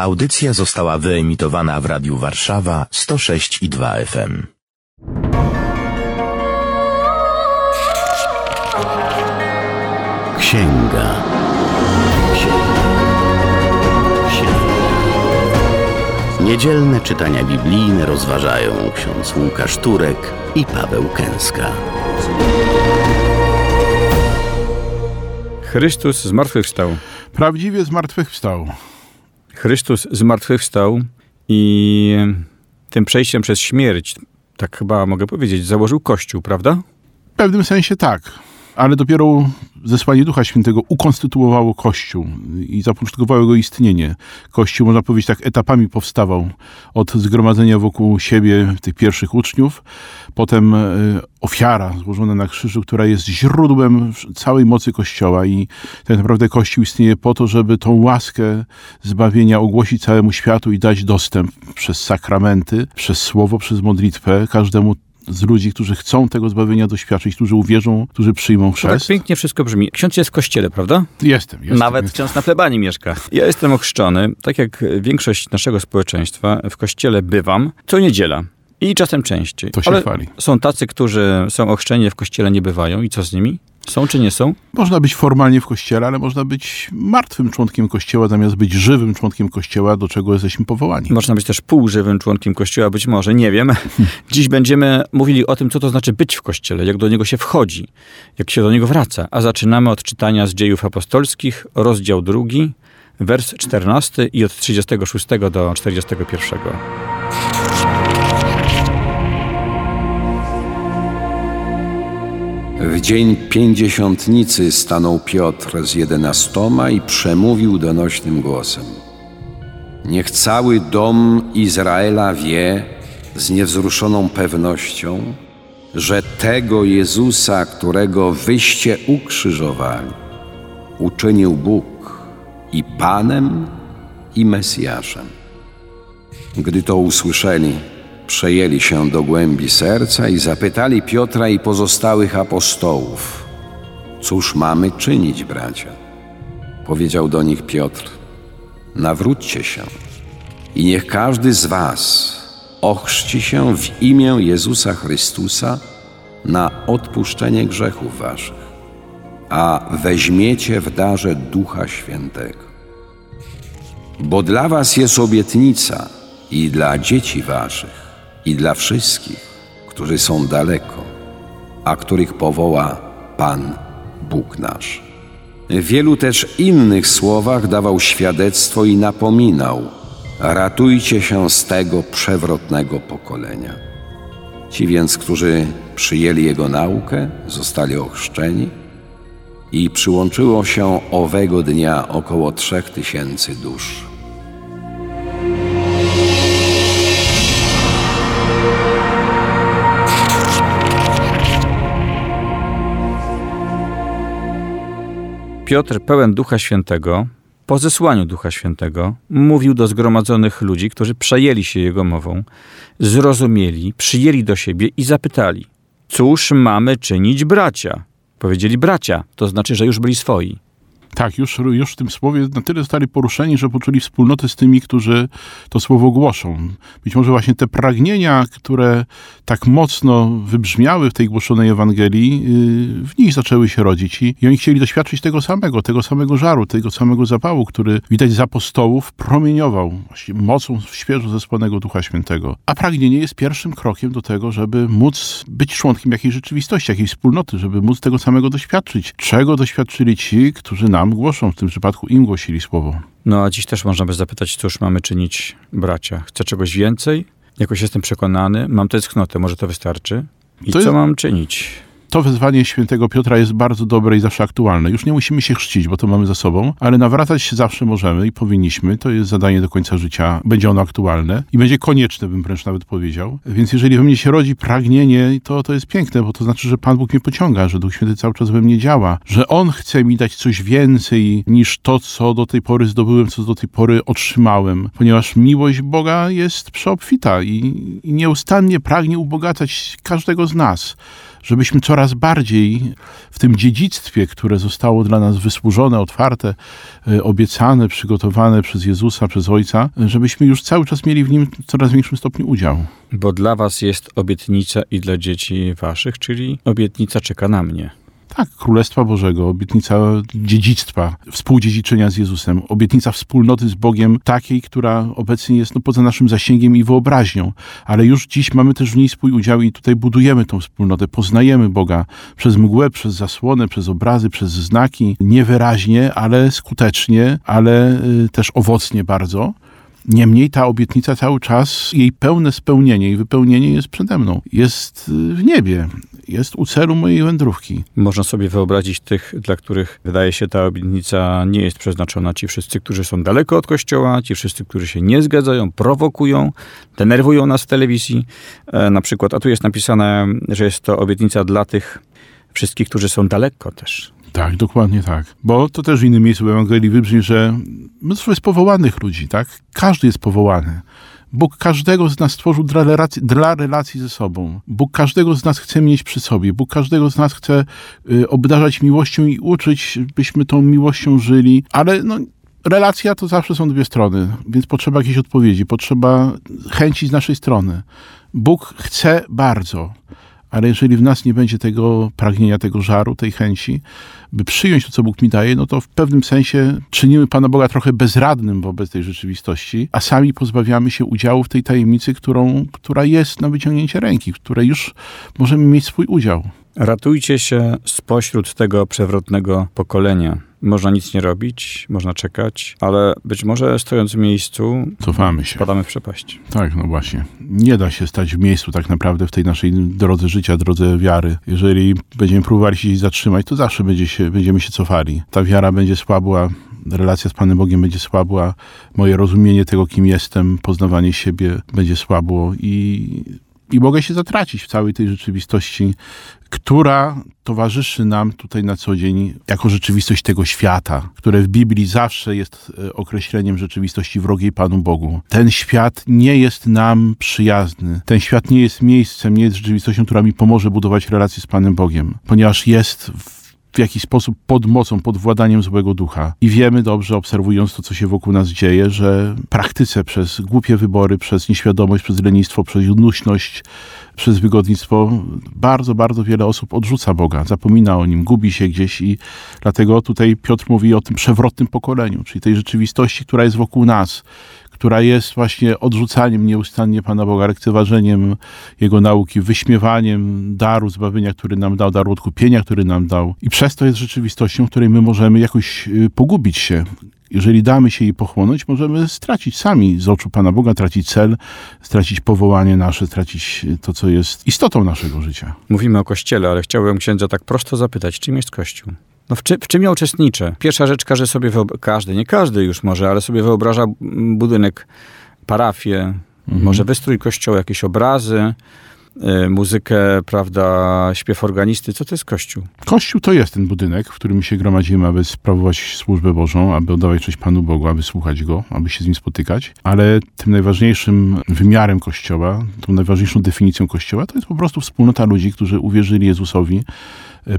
Audycja została wyemitowana w Radiu Warszawa 106 i 2 FM. Księga. Księga. Niedzielne czytania biblijne rozważają ksiądz Łukasz Turek i Paweł Kęska. Chrystus zmartwychwstał. Prawdziwie zmartwychwstał. Chrystus zmartwychwstał i tym przejściem przez śmierć, tak chyba mogę powiedzieć, założył Kościół, prawda? W pewnym sensie tak, ale dopiero zesłanie Ducha Świętego ukonstytuowało Kościół i zapoczątkowało jego istnienie. Kościół, można powiedzieć, tak etapami powstawał od zgromadzenia wokół siebie tych pierwszych uczniów, potem e, ofiara złożona na krzyżu, która jest źródłem całej mocy Kościoła i tak naprawdę Kościół istnieje po to, żeby tą łaskę zbawienia ogłosić całemu światu i dać dostęp przez sakramenty, przez słowo, przez modlitwę każdemu z ludzi, którzy chcą tego zbawienia doświadczyć, którzy uwierzą, którzy przyjmą To tak chrzest. pięknie wszystko brzmi. Ksiądz jest w kościele, prawda? Jestem, jestem. Nawet jestem. ksiądz na plebanii mieszka. Ja jestem ochrzczony, tak jak większość naszego społeczeństwa, w kościele bywam co niedziela. I czasem częściej. To się Ale chwali. są tacy, którzy są ochrzczeni, w kościele nie bywają. I co z nimi? Są czy nie są? Można być formalnie w kościele, ale można być martwym członkiem kościoła, zamiast być żywym członkiem kościoła, do czego jesteśmy powołani. Można być też półżywym członkiem kościoła, być może, nie wiem. Dziś będziemy mówili o tym, co to znaczy być w kościele, jak do niego się wchodzi, jak się do niego wraca. A zaczynamy od czytania z dziejów apostolskich, rozdział drugi, wers 14 i od 36 do 41. W dzień pięćdziesiątnicy stanął Piotr z jedenastoma i przemówił donośnym głosem. Niech cały dom Izraela wie z niewzruszoną pewnością, że tego Jezusa, którego wyście ukrzyżowali, uczynił Bóg i Panem, i Mesjaszem. Gdy to usłyszeli, przejęli się do głębi serca i zapytali Piotra i pozostałych apostołów: Cóż mamy czynić, bracia? Powiedział do nich Piotr: Nawróćcie się i niech każdy z was ochrzci się w imię Jezusa Chrystusa na odpuszczenie grzechów waszych, a weźmiecie w darze Ducha Świętego. Bo dla was jest obietnica i dla dzieci waszych, i dla wszystkich, którzy są daleko, a których powoła Pan Bóg nasz. W wielu też innych słowach dawał świadectwo i napominał: Ratujcie się z tego przewrotnego pokolenia. Ci więc, którzy przyjęli jego naukę, zostali ochrzczeni i przyłączyło się owego dnia około trzech tysięcy dusz. Piotr, pełen Ducha Świętego, po zesłaniu Ducha Świętego, mówił do zgromadzonych ludzi, którzy przejęli się jego mową, zrozumieli, przyjęli do siebie i zapytali: Cóż mamy czynić, bracia? Powiedzieli bracia, to znaczy, że już byli swoi. Tak, już, już w tym słowie na tyle zostali poruszeni, że poczuli wspólnotę z tymi, którzy to słowo głoszą. Być może właśnie te pragnienia, które tak mocno wybrzmiały w tej głoszonej Ewangelii, yy, w nich zaczęły się rodzić i, i oni chcieli doświadczyć tego samego, tego samego żaru, tego samego zapału, który widać z apostołów promieniował mocą świeżo zesłanego Ducha Świętego. A pragnienie jest pierwszym krokiem do tego, żeby móc być członkiem jakiejś rzeczywistości, jakiejś wspólnoty, żeby móc tego samego doświadczyć. Czego doświadczyli ci, którzy nam głoszą, w tym przypadku im głosili słowo. No a dziś też można by zapytać, cóż mamy czynić, bracia? Chcę czegoś więcej? Jakoś jestem przekonany, mam tęsknotę, może to wystarczy? I To co jest- mam czynić? To wezwanie świętego Piotra jest bardzo dobre i zawsze aktualne. Już nie musimy się chrzcić, bo to mamy za sobą, ale nawracać się zawsze możemy i powinniśmy. To jest zadanie do końca życia. Będzie ono aktualne i będzie konieczne, bym wręcz nawet powiedział. Więc jeżeli we mnie się rodzi pragnienie, to to jest piękne, bo to znaczy, że Pan Bóg mnie pociąga, że Duch Święty cały czas we mnie działa, że On chce mi dać coś więcej niż to, co do tej pory zdobyłem, co do tej pory otrzymałem, ponieważ miłość Boga jest przeobfita i, i nieustannie pragnie ubogacać każdego z nas żebyśmy coraz bardziej w tym dziedzictwie, które zostało dla nas wysłużone, otwarte, e, obiecane, przygotowane przez Jezusa, przez Ojca, żebyśmy już cały czas mieli w nim coraz większym stopniu udział. Bo dla was jest obietnica i dla dzieci waszych, czyli obietnica czeka na mnie. Tak, Królestwa Bożego, obietnica dziedzictwa, współdziedziczenia z Jezusem, obietnica wspólnoty z Bogiem, takiej, która obecnie jest no, poza naszym zasięgiem i wyobraźnią, ale już dziś mamy też w niej swój udział i tutaj budujemy tą wspólnotę, poznajemy Boga przez mgłę, przez zasłonę, przez obrazy, przez znaki, niewyraźnie, ale skutecznie, ale y, też owocnie bardzo. Niemniej ta obietnica cały czas, jej pełne spełnienie i wypełnienie jest przede mną. Jest y, w niebie, jest u celu mojej wędrówki. Można sobie wyobrazić tych, dla których wydaje się ta obietnica nie jest przeznaczona. Ci wszyscy, którzy są daleko od kościoła, ci wszyscy, którzy się nie zgadzają, prowokują, denerwują nas w telewizji. E, na przykład, a tu jest napisane, że jest to obietnica dla tych wszystkich, którzy są daleko też. Tak, dokładnie tak. Bo to też w innym miejscu w Ewangelii wybrzmi, że mnóstwo jest powołanych ludzi, tak? Każdy jest powołany. Bóg każdego z nas stworzył dla relacji, dla relacji ze sobą. Bóg każdego z nas chce mieć przy sobie. Bóg każdego z nas chce y, obdarzać miłością i uczyć, byśmy tą miłością żyli. Ale no, relacja to zawsze są dwie strony, więc potrzeba jakiejś odpowiedzi, potrzeba chęci z naszej strony. Bóg chce bardzo, ale jeżeli w nas nie będzie tego pragnienia, tego żaru, tej chęci, by przyjąć to, co Bóg mi daje, no to w pewnym sensie czynimy Pana Boga trochę bezradnym wobec tej rzeczywistości, a sami pozbawiamy się udziału w tej tajemnicy, którą, która jest na wyciągnięcie ręki, w której już możemy mieć swój udział. Ratujcie się spośród tego przewrotnego pokolenia. Można nic nie robić, można czekać, ale być może stojąc w miejscu, Cofamy się. padamy w przepaść. Tak, no właśnie. Nie da się stać w miejscu tak naprawdę w tej naszej drodze życia, drodze wiary. Jeżeli będziemy próbowali się zatrzymać, to zawsze będzie się, będziemy się cofali. Ta wiara będzie słabła, relacja z Panem Bogiem będzie słabła, moje rozumienie tego, kim jestem, poznawanie siebie będzie słabło i, i mogę się zatracić w całej tej rzeczywistości, która towarzyszy nam tutaj na co dzień jako rzeczywistość tego świata, które w Biblii zawsze jest e, określeniem rzeczywistości wrogiej Panu Bogu. Ten świat nie jest nam przyjazny. Ten świat nie jest miejscem, nie jest rzeczywistością, która mi pomoże budować relacje z Panem Bogiem, ponieważ jest w w jakiś sposób pod mocą, pod władaniem złego ducha. I wiemy dobrze, obserwując to, co się wokół nas dzieje, że praktyce przez głupie wybory, przez nieświadomość, przez lenistwo, przez judnośność, przez wygodnictwo bardzo, bardzo wiele osób odrzuca Boga, zapomina o Nim, gubi się gdzieś i dlatego tutaj Piotr mówi o tym przewrotnym pokoleniu, czyli tej rzeczywistości, która jest wokół nas, która jest właśnie odrzucaniem nieustannie Pana Boga, lekceważeniem Jego nauki, wyśmiewaniem daru zbawienia, który nam dał, daru odkupienia, który nam dał. I przez to jest rzeczywistością, w której my możemy jakoś y, pogubić się. Jeżeli damy się jej pochłonąć, możemy stracić sami z oczu Pana Boga, tracić cel, stracić powołanie nasze, stracić to, co jest istotą naszego życia. Mówimy o Kościele, ale chciałbym księdza tak prosto zapytać, czym jest Kościół? No w, czy, w czym ja uczestniczę? Pierwsza rzecz, każdy sobie, każdy, nie każdy już może, ale sobie wyobraża budynek, parafię, może wystrój kościoła, jakieś obrazy, y, muzykę, prawda, śpiew organisty. Co to jest Kościół? Kościół to jest ten budynek, w którym się gromadzimy, aby sprawować służbę Bożą, aby oddawać cześć Panu Bogu, aby słuchać Go, aby się z Nim spotykać. Ale tym najważniejszym wymiarem Kościoła, tą najważniejszą definicją Kościoła, to jest po prostu wspólnota ludzi, którzy uwierzyli Jezusowi,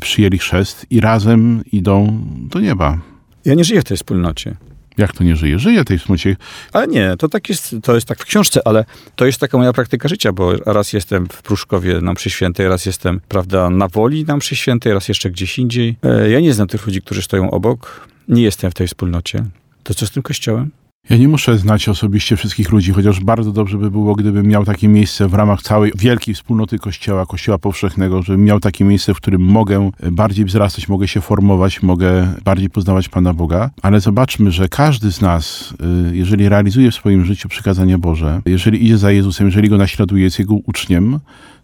przyjęli chrzest i razem idą do nieba. Ja nie żyję w tej wspólnocie. Jak to nie żyje? Żyje tej wspólnocie. Ale nie, to tak jest, to jest tak w książce, ale to jest taka moja praktyka życia, bo raz jestem w Pruszkowie na mszy świętej, raz jestem, prawda, na Woli na mszy świętej, raz jeszcze gdzieś indziej. E, Ja nie znam tych ludzi, którzy stoją obok. Nie jestem w tej wspólnocie. To co z tym kościołem? Ja nie muszę znać osobiście wszystkich ludzi, chociaż bardzo dobrze by było, gdybym miał takie miejsce w ramach całej wielkiej wspólnoty Kościoła, Kościoła Powszechnego, żebym miał takie miejsce, w którym mogę bardziej wzrastać, mogę się formować, mogę bardziej poznawać Pana Boga. Ale zobaczmy, że każdy z nas, y, jeżeli realizuje w swoim życiu przykazanie Boże, jeżeli idzie za Jezusem, jeżeli Go naśladuje, jest Jego uczniem,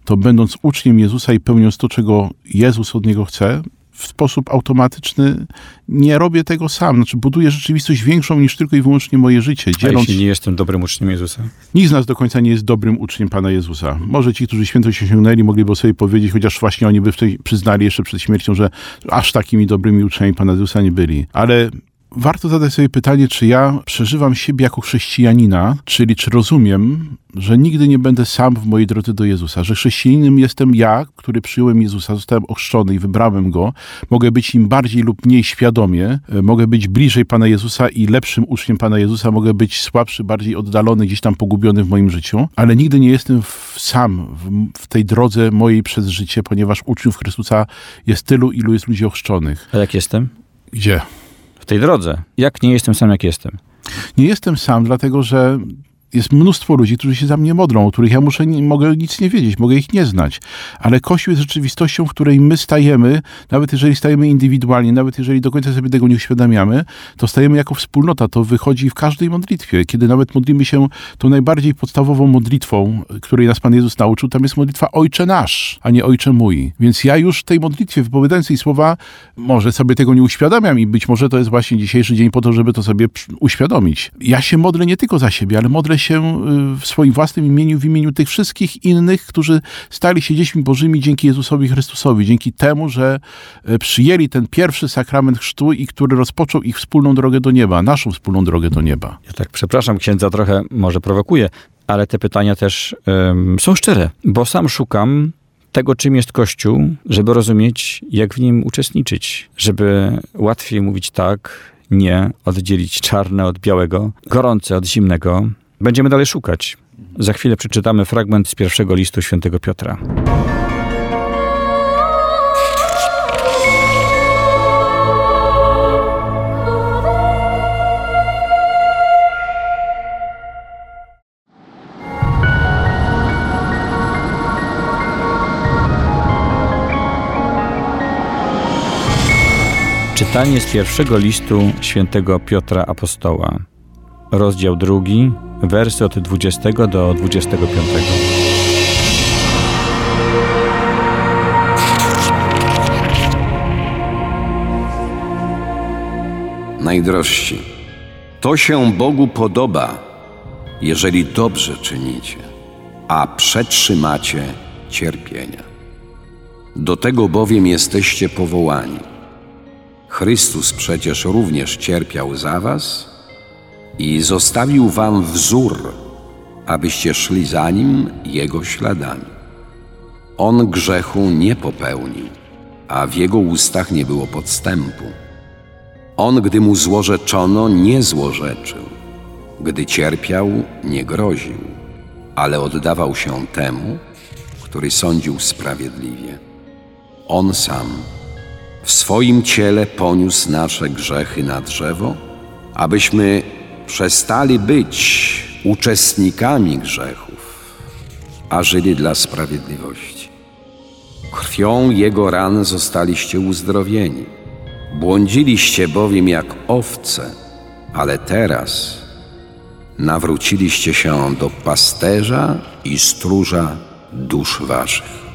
to będąc uczniem Jezusa i pełniąc to, czego Jezus od niego chce, w sposób automatyczny nie robię tego sam. Znaczy buduję rzeczywistość większą niż tylko i wyłącznie moje życie. A Dzieląc... jeśli nie jestem dobrym uczniem Jezusa? Nikt z nas do końca nie jest dobrym uczniem Pana Jezusa. Może ci, którzy świętość osiągnęli, mogliby sobie powiedzieć, chociaż właśnie oni by przyznali jeszcze przed śmiercią, że aż takimi dobrymi uczniami Pana Jezusa nie byli. Ale warto zadać sobie pytanie, czy ja przeżywam siebie jako chrześcijanina, czyli czy rozumiem, że nigdy nie będę sam w mojej drodze do Jezusa, że chrześcijaninem jestem ja, który przyjąłem Jezusa, zostałem ochrzczony i wybrałem Go, mogę być im bardziej lub mniej świadomie, e, mogę być bliżej Pana Jezusa i lepszym uczniem Pana Jezusa, mogę być słabszy, bardziej oddalony, gdzieś tam pogubiony w moim życiu, ale nigdy nie jestem w, sam w, w tej drodze mojej przez życie, ponieważ uczniów Chrystusa jest tylu, ilu jest ludzi ochrzczonych. A jak jestem? Gdzie? Tej drodze. Jak nie jestem sam, jak jestem? Nie jestem sam, dlatego że jest mnóstwo ludzi, którzy się za mnie modlą, o których ja muszę, nie, mogę nic nie wiedzieć, mogę ich nie znać. Ale Kościół jest rzeczywistością, w której my stajemy, nawet jeżeli stajemy indywidualnie, nawet jeżeli do końca sobie tego nie uświadamiamy, to stajemy jako wspólnota. To wychodzi w każdej modlitwie. Kiedy nawet modlimy się tą najbardziej podstawową modlitwą, której nas Pan Jezus nauczył, tam jest modlitwa Ojcze Nasz, a nie Ojcze Mój. Więc ja już w tej modlitwie, wypowiadając tej słowa, może sobie tego nie uświadamiam i być może to jest właśnie dzisiejszy dzień po to, żeby to sobie uświadomić. Ja się modlę nie tylko za siebie, ale modlę się y, w swoim własnym imieniu, w imieniu tych wszystkich innych, którzy stali się dziećmi Bożymi dzięki Jezusowi Chrystusowi, dzięki temu, że y, przyjęli ten pierwszy sakrament chrztu i który rozpoczął ich wspólną drogę do nieba, naszą wspólną drogę do nieba. Ja tak przepraszam księdza, trochę może prowokuję, ale te pytania też um, są szczere, bo sam szukam tego, czym jest Kościół, żeby rozumieć, jak w nim uczestniczyć, żeby łatwiej mówić tak, nie, oddzielić czarne od białego, gorące od zimnego, Będziemy dalej szukać. Za chwilę przeczytamy fragment z pierwszego listu świętego Piotra. Czytanie z pierwszego listu świętego Piotra Apostoła rozdział drugi, wersy od 20 do 25. Najdrożsi, to się Bogu podoba, jeżeli dobrze czynicie, a przetrzymacie cierpienia. Do tego bowiem jesteście powołani. Chrystus przecież również cierpiał za was i zostawił wam wzór, abyście szli za nim jego śladami. On grzechu nie popełnił, a w jego ustach nie było podstępu. On, gdy mu złorzeczono, nie złorzeczył, gdy cierpiał, nie groził, ale oddawał się temu, który sądził sprawiedliwie. On sam w swoim ciele poniósł nasze grzechy na drzewo, abyśmy przestali być uczestnikami grzechów, a żyli dla sprawiedliwości. Krwią Jego ran zostaliście uzdrowieni. Błądziliście bowiem jak owce, ale teraz nawróciliście się do pasterza i stróża dusz waszych.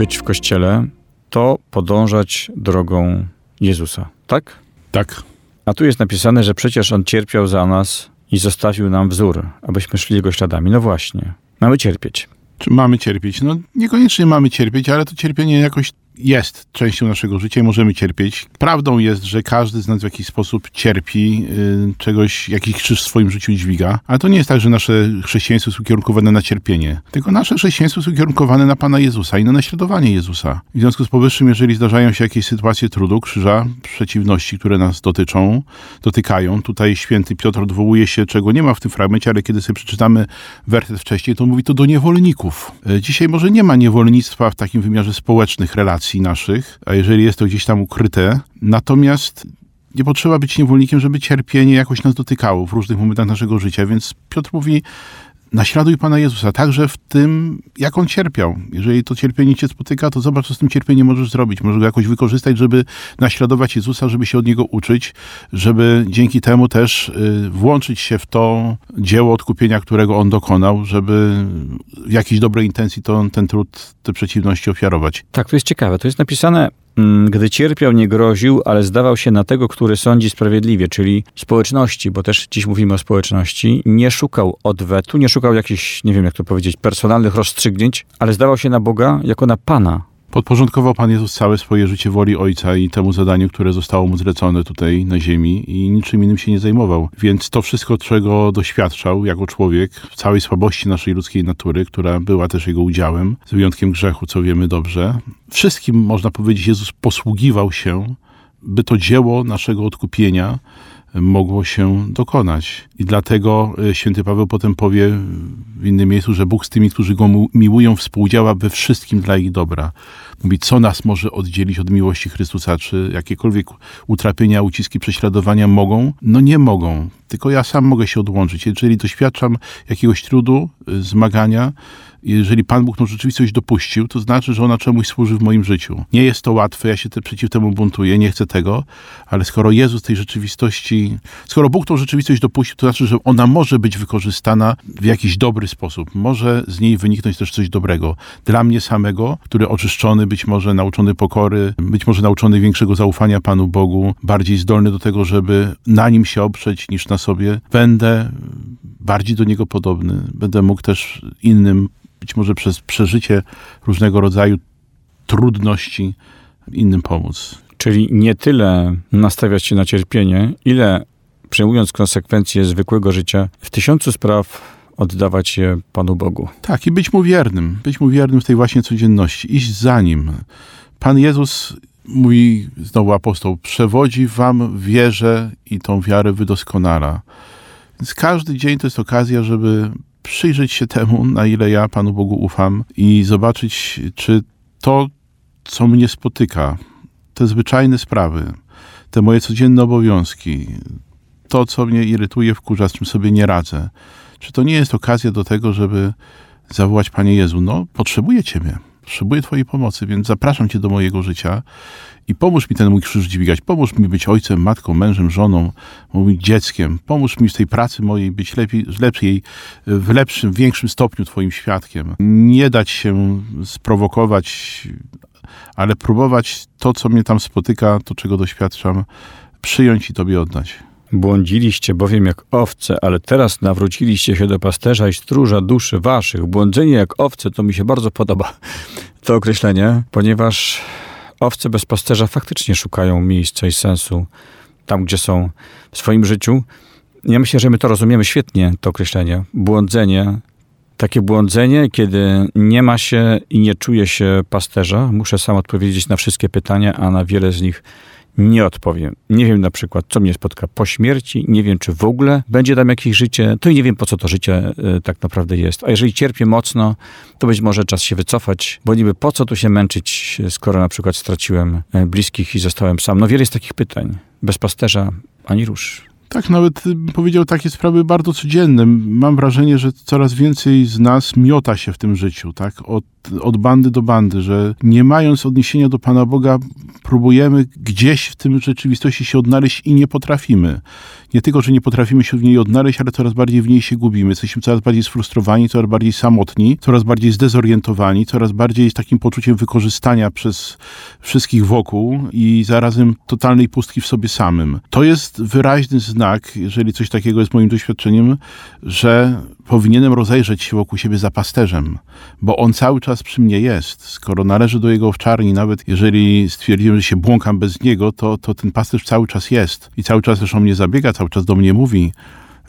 Być w kościele, to podążać drogą Jezusa, tak? Tak. A tu jest napisane, że przecież On cierpiał za nas i zostawił nam wzór, abyśmy szli Jego śladami. No właśnie, mamy cierpieć. Czy mamy cierpieć? No niekoniecznie mamy cierpieć, ale to cierpienie jakoś jest częścią naszego życia i możemy cierpieć. Prawdą jest, że każdy z nas w jakiś sposób cierpi, y, czegoś, jakiś krzyż w swoim życiu dźwiga, ale to nie jest tak, że nasze chrześcijaństwo jest ukierunkowane na cierpienie, tylko nasze chrześcijaństwo jest ukierunkowane na Pana Jezusa i na naśladowanie Jezusa. W związku z powyższym, jeżeli zdarzają się jakieś sytuacje trudu, krzyża, przeciwności, które nas dotyczą, dotykają, tutaj święty Piotr odwołuje się, czego nie ma w tym fragmencie, ale kiedy sobie przeczytamy werset wcześniej, to mówi to do niewolników. Y, dzisiaj może nie ma niewolnictwa w takim wymiarze społecznych relacji, naszych, a jeżeli jest to gdzieś tam ukryte. Natomiast nie potrzeba być niewolnikiem, żeby cierpienie jakoś nas dotykało w różnych momentach naszego życia. Więc Piotr mówi, naśladuj Pana Jezusa, także w tym, jak On cierpiał. Jeżeli to cierpienie Cię spotyka, to zobacz, co z tym cierpieniem możesz zrobić. Możesz go jakoś wykorzystać, żeby naśladować Jezusa, żeby się od Niego uczyć, żeby dzięki temu też y, włączyć się w to dzieło odkupienia, którego On dokonał, żeby w jakiejś dobrej intencji to, ten trud, te przeciwności ofiarować. Tak, to jest ciekawe. To jest napisane gdy cierpiał, nie groził, ale zdawał się na tego, który sądzi sprawiedliwie, czyli społeczności, bo też dziś mówimy o społeczności, nie szukał odwetu, nie szukał jakichś, nie wiem jak to powiedzieć, personalnych rozstrzygnięć, ale zdawał się na Boga jako na Pana, Podporządkował Pan Jezus całe swoje życie woli Ojca i temu zadaniu, które zostało mu zlecone tutaj na ziemi i niczym innym się nie zajmował. Więc to wszystko, czego doświadczał jako człowiek, w całej słabości naszej ludzkiej natury, która była też jego udziałem, z wyjątkiem grzechu, co wiemy dobrze, wszystkim, można powiedzieć, Jezus posługiwał się, by to dzieło naszego odkupienia mogło się dokonać. I dlatego e, święty Paweł potem powie w innym miejscu, że Bóg z tymi, którzy go miłują, współdziała we wszystkim dla ich dobra. Mówi, co nas może oddzielić od miłości Chrystusa? Czy jakiekolwiek utrapienia, uciski, prześladowania mogą? No nie mogą. Tylko ja sam mogę się odłączyć. Jeżeli doświadczam jakiegoś trudu, e, zmagania, jeżeli Pan Bóg tą rzeczywistość dopuścił, to znaczy, że ona czemuś służy w moim życiu. Nie jest to łatwe, ja się te, przeciw temu buntuję, nie chcę tego, ale skoro Jezus tej rzeczywistości, skoro Bóg tą rzeczywistość dopuścił, to znaczy, że ona może być wykorzystana w jakiś dobry sposób. Może z niej wyniknąć też coś dobrego. Dla mnie samego, który oczyszczony, być może nauczony pokory, być może nauczony większego zaufania Panu Bogu, bardziej zdolny do tego, żeby na nim się oprzeć niż na sobie, będę bardziej do niego podobny. Będę mógł też innym być może przez przeżycie różnego rodzaju trudności innym pomóc. Czyli nie tyle nastawiać się na cierpienie, ile przejmując konsekwencje zwykłego życia, w tysiącu spraw oddawać je Panu Bogu. Tak, i być mu wiernym, być mu wiernym w tej właśnie codzienności, iść za nim. Pan Jezus, mówi znowu apostoł, przewodzi wam wierze i tą wiarę wydoskonala. Więc każdy dzień to jest okazja, żeby przyjrzeć się temu, na ile ja Panu Bogu ufam i zobaczyć, czy to, co mnie spotyka, te zwyczajne sprawy, te moje codzienne obowiązki, to, co mnie irytuje, wkurza, z czym sobie nie radzę, czy to nie jest okazja do tego, żeby zawołać Panie Jezu, no, potrzebuję Ciebie, potrzebuję Twojej pomocy, więc zapraszam Cię do mojego życia i pomóż mi ten mój krzyż dźwigać, pomóż mi być ojcem, matką, mężem, żoną, moim dzieckiem, pomóż mi w tej pracy mojej być lepiej, lepiej w lepszym, większym stopniu Twoim świadkiem. Nie dać się sprowokować, ale próbować to, co mnie tam spotyka, to, czego doświadczam, przyjąć i Tobie oddać. Błądziliście bowiem jak owce, ale teraz nawróciliście się do pasterza i stróża duszy waszych. Błądzenie jak owce to mi się bardzo podoba to określenie, ponieważ owce bez pasterza faktycznie szukają miejsca i sensu tam, gdzie są w swoim życiu. Ja myślę, że my to rozumiemy świetnie, to określenie. Błądzenie, takie błądzenie, kiedy nie ma się i nie czuje się pasterza. Muszę sam odpowiedzieć na wszystkie pytania, a na wiele z nich nie odpowiem. Nie wiem na przykład, co mnie spotka po śmierci, nie wiem, czy w ogóle będzie tam jakieś życie, to i nie wiem, po co to życie y, tak naprawdę jest. A jeżeli cierpię mocno, to być może czas się wycofać, bo niby po co tu się męczyć, skoro na przykład straciłem e, bliskich i zostałem sam. No wiele jest takich pytań. Bez pasterza ani rusz. Tak, nawet powiedział takie sprawy bardzo codzienne. Mam wrażenie, że coraz więcej z nas miota się w tym życiu, tak? Od, od bandy do bandy, że nie mając odniesienia do Pana Boga, próbujemy gdzieś w tym rzeczywistości się odnaleźć i nie potrafimy. Nie tylko, że nie potrafimy się w niej odnaleźć, ale coraz bardziej w niej się gubimy. Jesteśmy coraz bardziej sfrustrowani, coraz bardziej samotni, coraz bardziej zdezorientowani, coraz bardziej z takim poczuciem wykorzystania przez wszystkich wokół i zarazem totalnej pustki w sobie samym. To jest wyraźny znak, jeżeli coś takiego jest moim doświadczeniem, że powinienem rozejrzeć się wokół siebie za pasterzem, bo on cały czas przy mnie jest. Skoro należy do jego owczarni, nawet jeżeli stwierdziłem, że się błąkam bez niego, to, to ten pasterz cały czas jest i cały czas też o mnie zabiega, cały czas do mnie mówi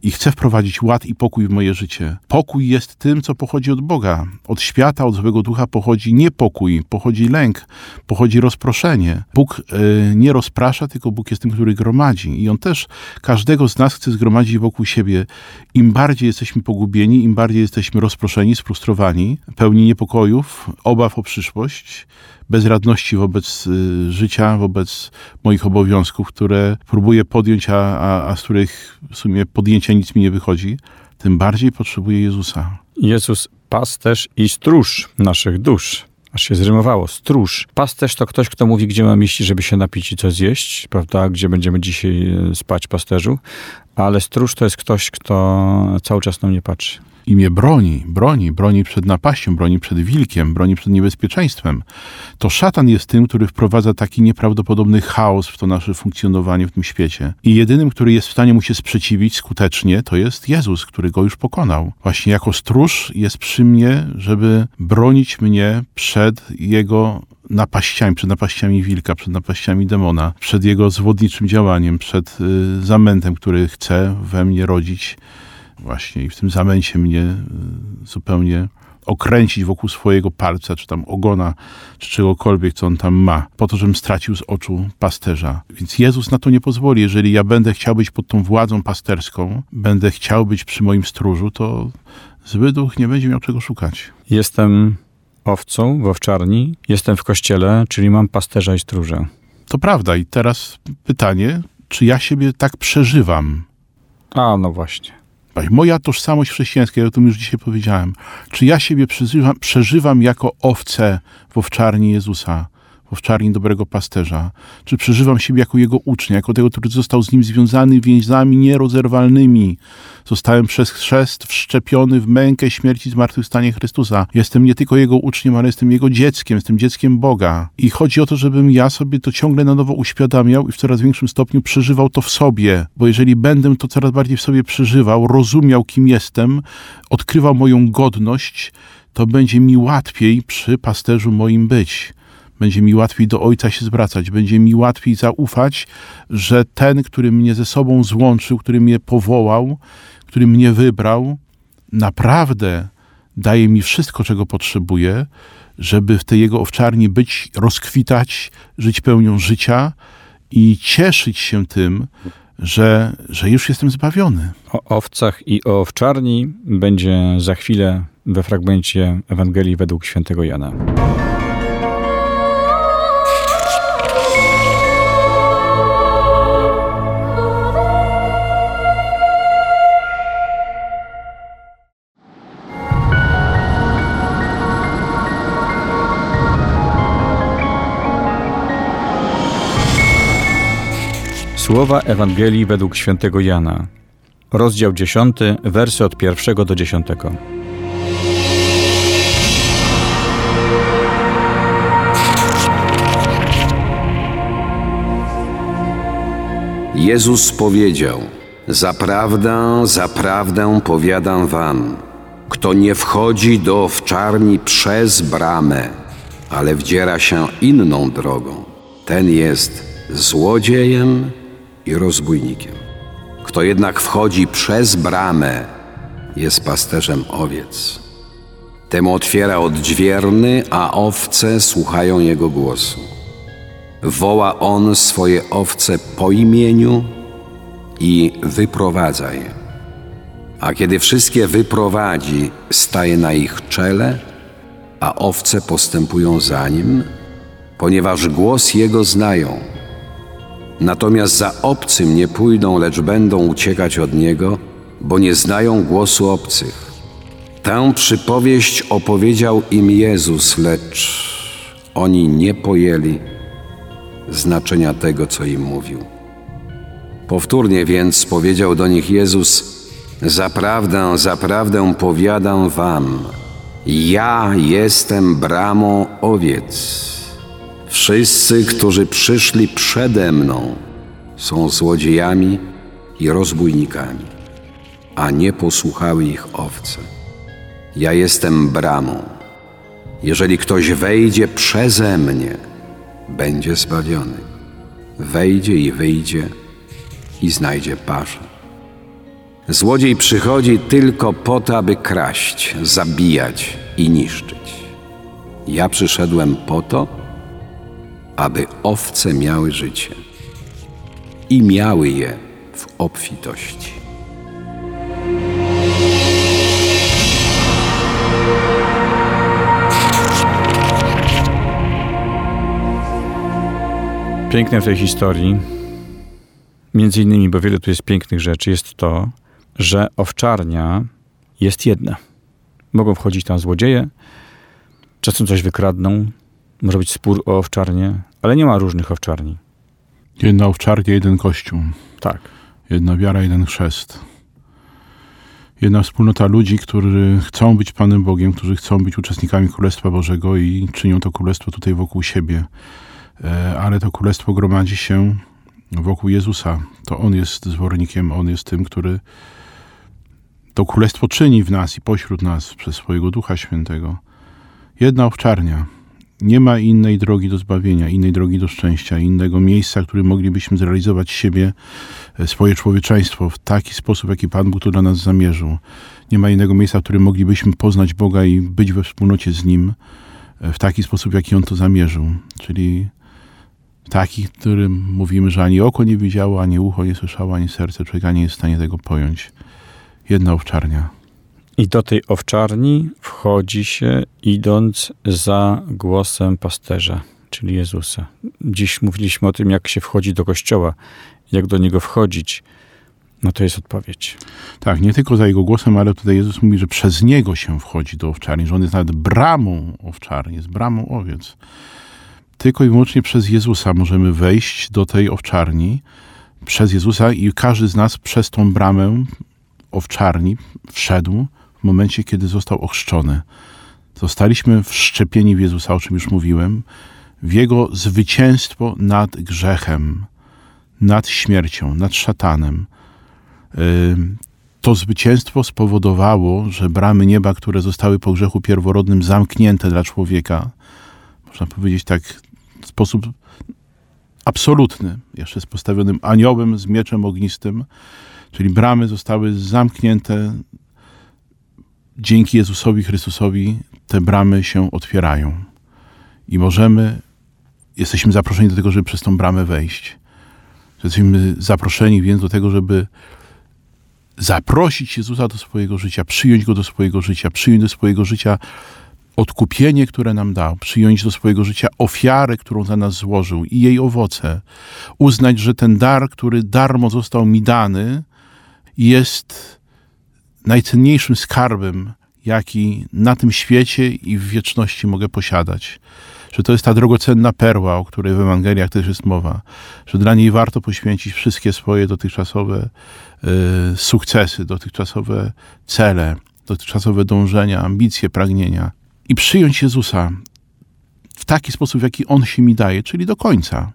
i chcę wprowadzić ład i pokój w moje życie. Pokój jest tym, co pochodzi od Boga. Od świata, od złego ducha pochodzi niepokój, pochodzi lęk, pochodzi rozproszenie. Bóg y, nie rozprasza, tylko Bóg jest tym, który gromadzi. I On też każdego z nas chce zgromadzić wokół siebie. Im bardziej jesteśmy pogubieni, im bardziej jesteśmy rozproszeni, sfrustrowani, pełni niepokojów, obaw o przyszłość, bezradności wobec y, życia, wobec moich obowiązków, które próbuję podjąć, a, a, a z których w sumie podjęcia nic mi nie wychodzi, tym bardziej potrzebuję Jezusa. Jezus pasterz i stróż naszych dusz. Aż się zrymowało. Stróż. Pasterz to ktoś, kto mówi, gdzie mam iść, żeby się napić i co zjeść, prawda? Gdzie będziemy dzisiaj y, spać pasterzu. Ale stróż to jest ktoś, kto cały czas na mnie patrzy. I mnie broni, broni, broni przed napaścią, broni przed wilkiem, broni przed niebezpieczeństwem. To szatan jest tym, który wprowadza taki nieprawdopodobny chaos w to nasze funkcjonowanie w tym świecie. I jedynym, który jest w stanie mu się sprzeciwić skutecznie, to jest Jezus, który go już pokonał. Właśnie jako stróż jest przy mnie, żeby bronić mnie przed jego napaściami, przed napaściami wilka, przed napaściami demona, przed jego zwodniczym działaniem, przed y, zamętem, który chce we mnie rodzić właśnie i w tym zamęcie mnie y, zupełnie okręcić wokół swojego palca, czy tam ogona, czy czegokolwiek, co on tam ma, po to, żebym stracił z oczu pasterza. Więc Jezus na to nie pozwoli. Jeżeli ja będę chciał być pod tą władzą pasterską, będę chciał być przy moim stróżu, to zły duch nie będzie miał czego szukać. Jestem owcą w owczarni, jestem w kościele, czyli mam pasterza i stróżę. To prawda. I teraz pytanie, czy ja siebie tak przeżywam? A, no właśnie. Moja tożsamość chrześcijańska, ja o tym już dzisiaj powiedziałem. Czy ja siebie przeżywam, przeżywam jako owce w owczarni Jezusa, owczarni dobrego pasterza? Czy przeżywam siebie jako jego ucznia, jako tego, który został z nim związany więzami nierozerwalnymi? Zostałem przez chrzest wszczepiony w mękę śmierci i zmartwychwstanie Chrystusa. Jestem nie tylko jego uczniem, ale jestem jego dzieckiem, jestem dzieckiem Boga. I chodzi o to, żebym ja sobie to ciągle na nowo uświadamiał i w coraz większym stopniu przeżywał to w sobie. Bo jeżeli będę to coraz bardziej w sobie przeżywał, rozumiał, kim jestem, odkrywał moją godność, to będzie mi łatwiej przy pasterzu moim być będzie mi łatwiej do Ojca się zwracać, będzie mi łatwiej zaufać, że ten, który mnie ze sobą złączył, który mnie powołał, który mnie wybrał, naprawdę daje mi wszystko, czego potrzebuję, żeby w tej jego owczarni być, rozkwitać, żyć pełnią życia i cieszyć się tym, że, że już jestem zbawiony. O owcach i o owczarni będzie za chwilę we fragmencie Ewangelii według świętego Jana. Słowa Ewangelii według świętego Jana. Rozdział 10, wersy od pierwszego do dziesiątego. Jezus powiedział: Zaprawdę, zaprawdę powiadam wam, kto nie wchodzi do owczarni przez bramę, ale wdziera się inną drogą, ten jest złodziejem i rozbójnikiem. Kto jednak wchodzi przez bramę, jest pasterzem owiec. Temu otwiera odźwierny, a owce słuchają jego głosu. Woła on swoje owce po imieniu i wyprowadza je. A kiedy wszystkie wyprowadzi, staje na ich czele, a owce postępują za nim, ponieważ głos jego znają. Natomiast za obcym nie pójdą, lecz będą uciekać od niego, bo nie znają głosu obcych. Tę przypowieść opowiedział im Jezus, lecz oni nie pojęli znaczenia tego, co im mówił. Powtórnie więc powiedział do nich Jezus: Zaprawdę, zaprawdę powiadam wam, ja jestem bramą owiec. Wszyscy, którzy przyszli przede mną, są złodziejami i rozbójnikami, a nie posłuchały ich owce. Ja jestem bramą. Jeżeli ktoś wejdzie przeze mnie, będzie zbawiony. Wejdzie i wyjdzie i znajdzie paszę. Złodziej przychodzi tylko po to, aby kraść, zabijać i niszczyć. Ja przyszedłem po to, aby owce miały życie i miały je w obfitości. Piękne w tej historii, między innymi, bo wiele tu jest pięknych rzeczy, jest to, że owczarnia jest jedna. Mogą wchodzić tam złodzieje, czasem coś wykradną, może być spór o owczarnię, ale nie ma różnych owczarni. Jedna owczarnia, jeden kościół. Tak. Jedna wiara, jeden chrzest. jedna wspólnota ludzi, którzy chcą być Panem Bogiem, którzy chcą być uczestnikami Królestwa Bożego i czynią to Królestwo tutaj wokół siebie. E, ale to Królestwo gromadzi się wokół Jezusa. To On jest zwornikiem, On jest tym, który to Królestwo czyni w nas i pośród nas przez swojego Ducha Świętego. Jedna owczarnia. Nie ma innej drogi do zbawienia, innej drogi do szczęścia, innego miejsca, w którym moglibyśmy zrealizować siebie, e, swoje człowieczeństwo w taki sposób, jaki Pan Bóg to dla nas zamierzył. Nie ma innego miejsca, w którym moglibyśmy poznać Boga i być we wspólnocie z Nim e, w taki sposób, jaki On to zamierzył. Czyli taki, którym mówimy, że ani oko nie widziało, ani ucho nie słyszało, ani serce człowieka nie jest w stanie tego pojąć. Jedna owczarnia. I do tej owczarni wchodzi się idąc za głosem pasterza, czyli Jezusa. Dziś mówiliśmy o tym, jak się wchodzi do kościoła, jak do niego wchodzić. No to jest odpowiedź. Tak, nie tylko za jego głosem, ale tutaj Jezus mówi, że przez niego się wchodzi do owczarni, że on jest nawet bramą owczarni, jest bramą owiec. Tylko i wyłącznie przez Jezusa możemy wejść do tej owczarni, przez Jezusa i każdy z nas przez tą bramę owczarni wszedł w momencie, kiedy został ochrzczony. Zostaliśmy wszczepieni w Jezusa, o czym już mówiłem, w Jego zwycięstwo nad grzechem, nad śmiercią, nad szatanem. To zwycięstwo spowodowało, że bramy nieba, które zostały po grzechu pierworodnym zamknięte dla człowieka, można powiedzieć tak w sposób absolutny, jeszcze z postawionym aniołem z mieczem ognistym, czyli bramy zostały zamknięte. Dzięki Jezusowi Chrystusowi te bramy się otwierają i możemy, jesteśmy zaproszeni do tego, żeby przez tą bramę wejść. Jesteśmy zaproszeni więc do tego, żeby zaprosić Jezusa do swojego życia, przyjąć Go do swojego życia, przyjąć do swojego życia odkupienie, które nam dał, przyjąć do swojego życia ofiarę, którą za nas złożył i jej owoce, uznać, że ten dar, który darmo został mi dany, jest najcenniejszym skarbem, jaki na tym świecie i w wieczności mogę posiadać. Że to jest ta drogocenna perła, o której w Ewangeliach też jest mowa, że dla niej warto poświęcić wszystkie swoje dotychczasowe y, sukcesy, dotychczasowe cele, dotychczasowe dążenia, ambicje, pragnienia i przyjąć Jezusa w taki sposób, w jaki On się mi daje, czyli do końca.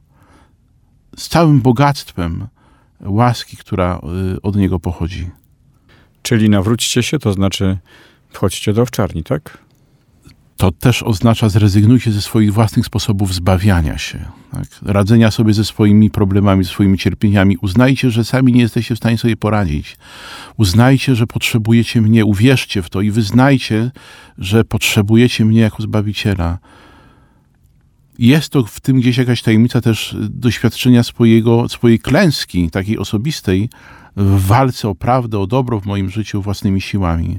Z całym bogactwem łaski, która y, od Niego pochodzi. Czyli nawróćcie się, to znaczy wchodźcie do owczarni, tak? To też oznacza zrezygnujcie ze swoich własnych sposobów zbawiania się, tak? radzenia sobie ze swoimi problemami, ze swoimi cierpieniami. Uznajcie, że sami nie jesteście w stanie sobie poradzić. Uznajcie, że potrzebujecie mnie, uwierzcie w to i wyznajcie, że potrzebujecie mnie jako Zbawiciela. Jest to w tym gdzieś jakaś tajemnica też doświadczenia swojego, swojej klęski, takiej osobistej, w walce o prawdę, o dobro w moim życiu własnymi siłami.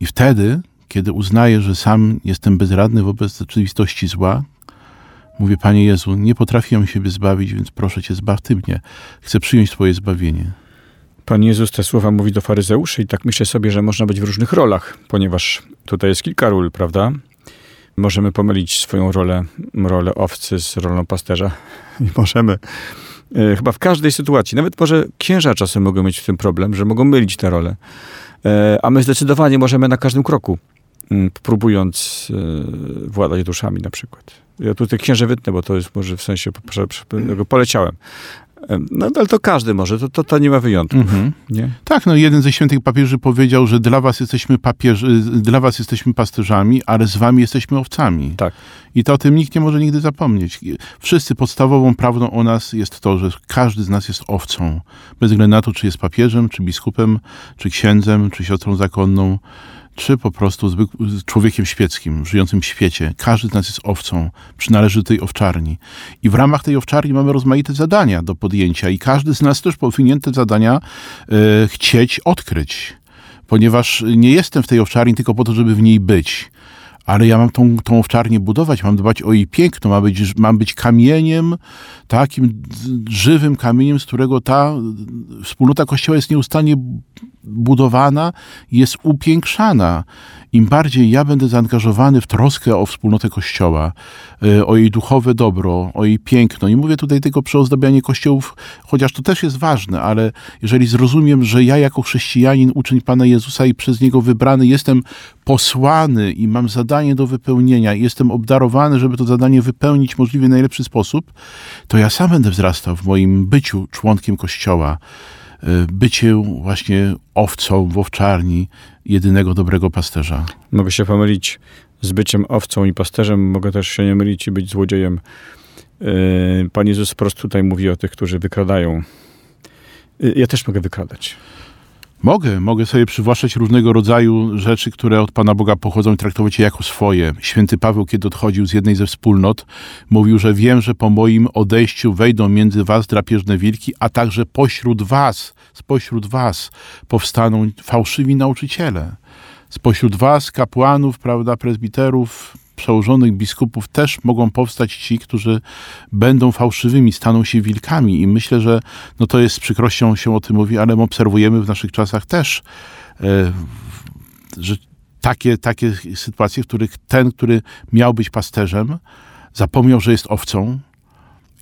I wtedy, kiedy uznaję, że sam jestem bezradny wobec rzeczywistości zła, mówię, Panie Jezu, nie potrafię siebie zbawić, więc proszę Cię, zbaw Ty mnie. Chcę przyjąć Twoje zbawienie. Pan Jezus te słowa mówi do faryzeuszy i tak myślę sobie, że można być w różnych rolach, ponieważ tutaj jest kilka ról, prawda? Możemy pomylić swoją rolę, rolę owcy z rolą pasterza i możemy chyba w każdej sytuacji, nawet może księża czasem mogą mieć w tym problem, że mogą mylić te role, e, a my zdecydowanie możemy na każdym kroku, m, próbując e, władać duszami na przykład. Ja tutaj księże wytnę, bo to jest może w sensie, poleciałem. No ale to każdy może, to, to, to nie ma wyjątków, Mhm. nie? Tak, no jeden ze świętych papieży powiedział, że dla was jesteśmy papieży, dla was jesteśmy pasterzami, ale z wami jesteśmy owcami. Tak. I to o tym nikt nie może nigdy zapomnieć. Wszyscy podstawową prawdą o nas jest to, że każdy z nas jest owcą. Bez względu na to, czy jest papieżem, czy biskupem, czy księdzem, czy siostrą zakonną, czy po prostu człowiekiem świeckim, żyjącym w świecie. Każdy z nas jest owcą, przynależy do tej owczarni. I w ramach tej owczarni mamy rozmaite zadania do podjęcia i każdy z nas też powinien te zadania e, chcieć odkryć. Ponieważ nie jestem w tej owczarni tylko po to, żeby w niej być, ale ja mam tą, tą owczarnię budować, mam dbać o jej piękno, mam być, mam być kamieniem, takim żywym kamieniem, z którego ta wspólnota Kościoła jest nieustannie budowana, jest upiększana. Im bardziej ja będę zaangażowany w troskę o wspólnotę Kościoła, y, o jej duchowe dobro, o jej piękno. Nie mówię tutaj tylko przy ozdabianiu kościołów, chociaż to też jest ważne, ale jeżeli zrozumiem, że ja jako chrześcijanin, uczeń Pana Jezusa i przez Niego wybrany jestem posłany i mam zadanie do wypełnienia, i jestem obdarowany, żeby to zadanie wypełnić możliwie najlepszy sposób, to ja sam będę wzrastał w moim byciu członkiem Kościoła y, bycie właśnie owcą w owczarni jedynego dobrego pasterza. Mogę się pomylić z byciem owcą i pasterzem, mogę też się nie mylić i być złodziejem. Yy, Pan Jezus po prostu tutaj mówi o tych, którzy wykradają. Yy, Ja też mogę wykradać. Mogę, mogę sobie przywłaszczać różnego rodzaju rzeczy, które od Pana Boga pochodzą i traktować je jako swoje. Święty Paweł, kiedy odchodził z jednej ze wspólnot, mówił, że wiem, że po moim odejściu wejdą między was drapieżne wilki, a także pośród was, spośród was powstaną fałszywi nauczyciele. Spośród was, kapłanów, prawda, prezbiterów, przełożonych biskupów też mogą powstać ci, którzy będą fałszywymi, staną się wilkami. I myślę, że no to jest z przykrością się o tym mówi, ale my obserwujemy w naszych czasach też, e, że takie, takie sytuacje, w których ten, który miał być pasterzem, zapomniał, że jest owcą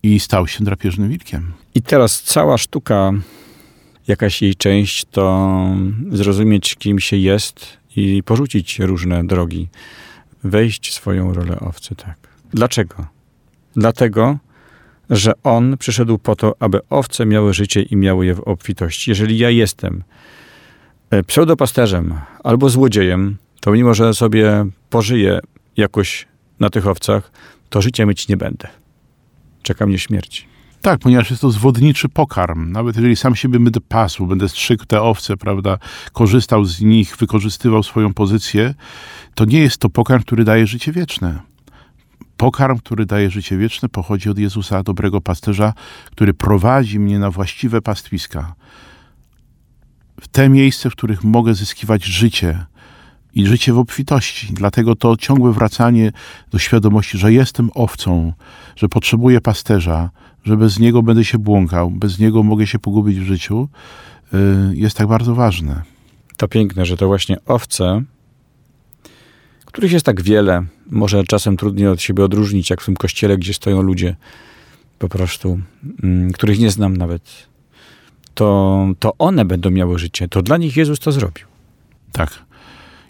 i stał się drapieżnym wilkiem. I teraz cała sztuka, jakaś jej część, to zrozumieć, kim się jest i porzucić różne drogi. Wejść swoją rolę owcy, tak. Dlaczego? Dlatego, że on przyszedł po to, aby owce miały życie i miały je w obfitości. Jeżeli ja jestem e, pseudopasterzem albo złodziejem, to mimo, że sobie pożyję jakoś na tych owcach, to życia mieć nie będę. Czeka mnie śmierć. Tak, ponieważ jest to zwodniczy pokarm. Nawet jeżeli sam siebie będę pasł, będę strzygł te owce, prawda, korzystał z nich, wykorzystywał swoją pozycję, to nie jest to pokarm, który daje życie wieczne. Pokarm, który daje życie wieczne, pochodzi od Jezusa, dobrego pasterza, który prowadzi mnie na właściwe pastwiska. W te miejsce, w których mogę zyskiwać życie i życie w obfitości. Dlatego to ciągłe wracanie do świadomości, że jestem owcą, że potrzebuję pasterza, że bez niego będę się błąkał, bez niego mogę się pogubić w życiu, y, jest tak bardzo ważne. To piękne, że to właśnie owce, których jest tak wiele, może czasem trudniej od siebie odróżnić, jak w tym kościele, gdzie stoją ludzie po prostu, mm, których nie znam nawet, to, to one będą miały życie. To dla nich Jezus to zrobił. Tak.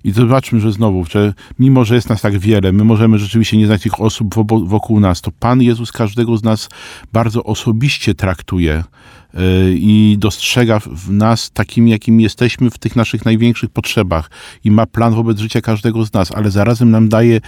I zobaczmy, że znowu, że mimo, że jest nas tak wiele, my możemy rzeczywiście nie znać tych osób wokół nas, to Pan Jezus każdego z nas bardzo osobiście traktuje i dostrzega w- nas takim, jakim jesteśmy w tych naszych największych potrzebach i ma plan wobec życia każdego z nas, ale zarazem nam daje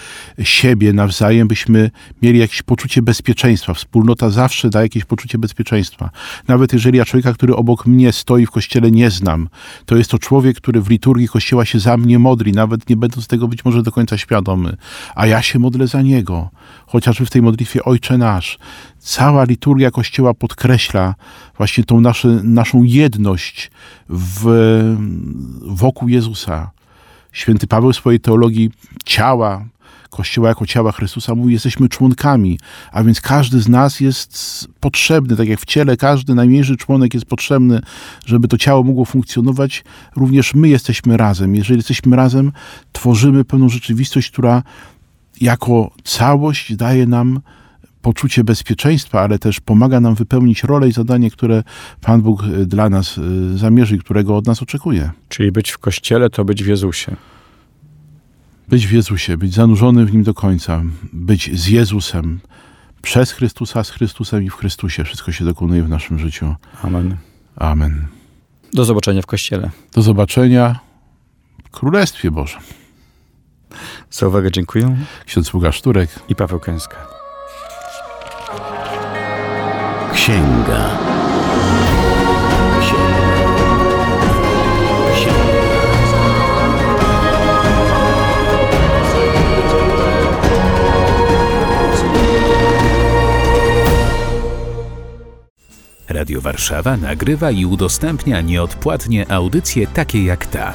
siebie nawzajem, byśmy mieli jakieś poczucie bezpieczeństwa. Wspólnota zawsze daje jakieś poczucie bezpieczeństwa. Nawet jeżeli ja człowieka, który obok mnie stoi w kościele nie znam, to jest to człowiek, który w liturgii kościoła się za mnie modli, nawet nie będąc tego być może do końca świadomy, a ja się modlę za niego, chociażby w tej modlitwie Ojcze Nasz. Cała liturgia kościoła podkreśla właśnie tą nasze, naszą jedność w, wokół Jezusa. Święty Paweł w swojej teologii ciała, Kościoła jako ciała Chrystusa mówi, jesteśmy członkami, a więc każdy z nas jest potrzebny, tak jak w ciele każdy najmniejszy członek jest potrzebny, żeby to ciało mogło funkcjonować, również my jesteśmy razem. Jeżeli jesteśmy razem, tworzymy pewną rzeczywistość, która jako całość daje nam poczucie bezpieczeństwa, ale też pomaga nam wypełnić rolę i zadanie, które Pan Bóg y, dla nas y, zamierzy i którego od nas oczekuje. Czyli być w kościele to być w Jezusie. Być w Jezusie, być zanurzonym w Nim do końca, być z Jezusem, przez Chrystusa, z Chrystusem i w Chrystusie. Wszystko się dokonuje w naszym życiu. Amen. Amen. Do zobaczenia w kościele. Do zobaczenia w Królestwie Bożym. Za uwagę dziękuję Ksiądz Łukasz Turek. i Paweł Kęska. Księga. Księga. Księga. Radio Warszawa nagrywa i udostępnia nieodpłatnie audycje takie jak ta.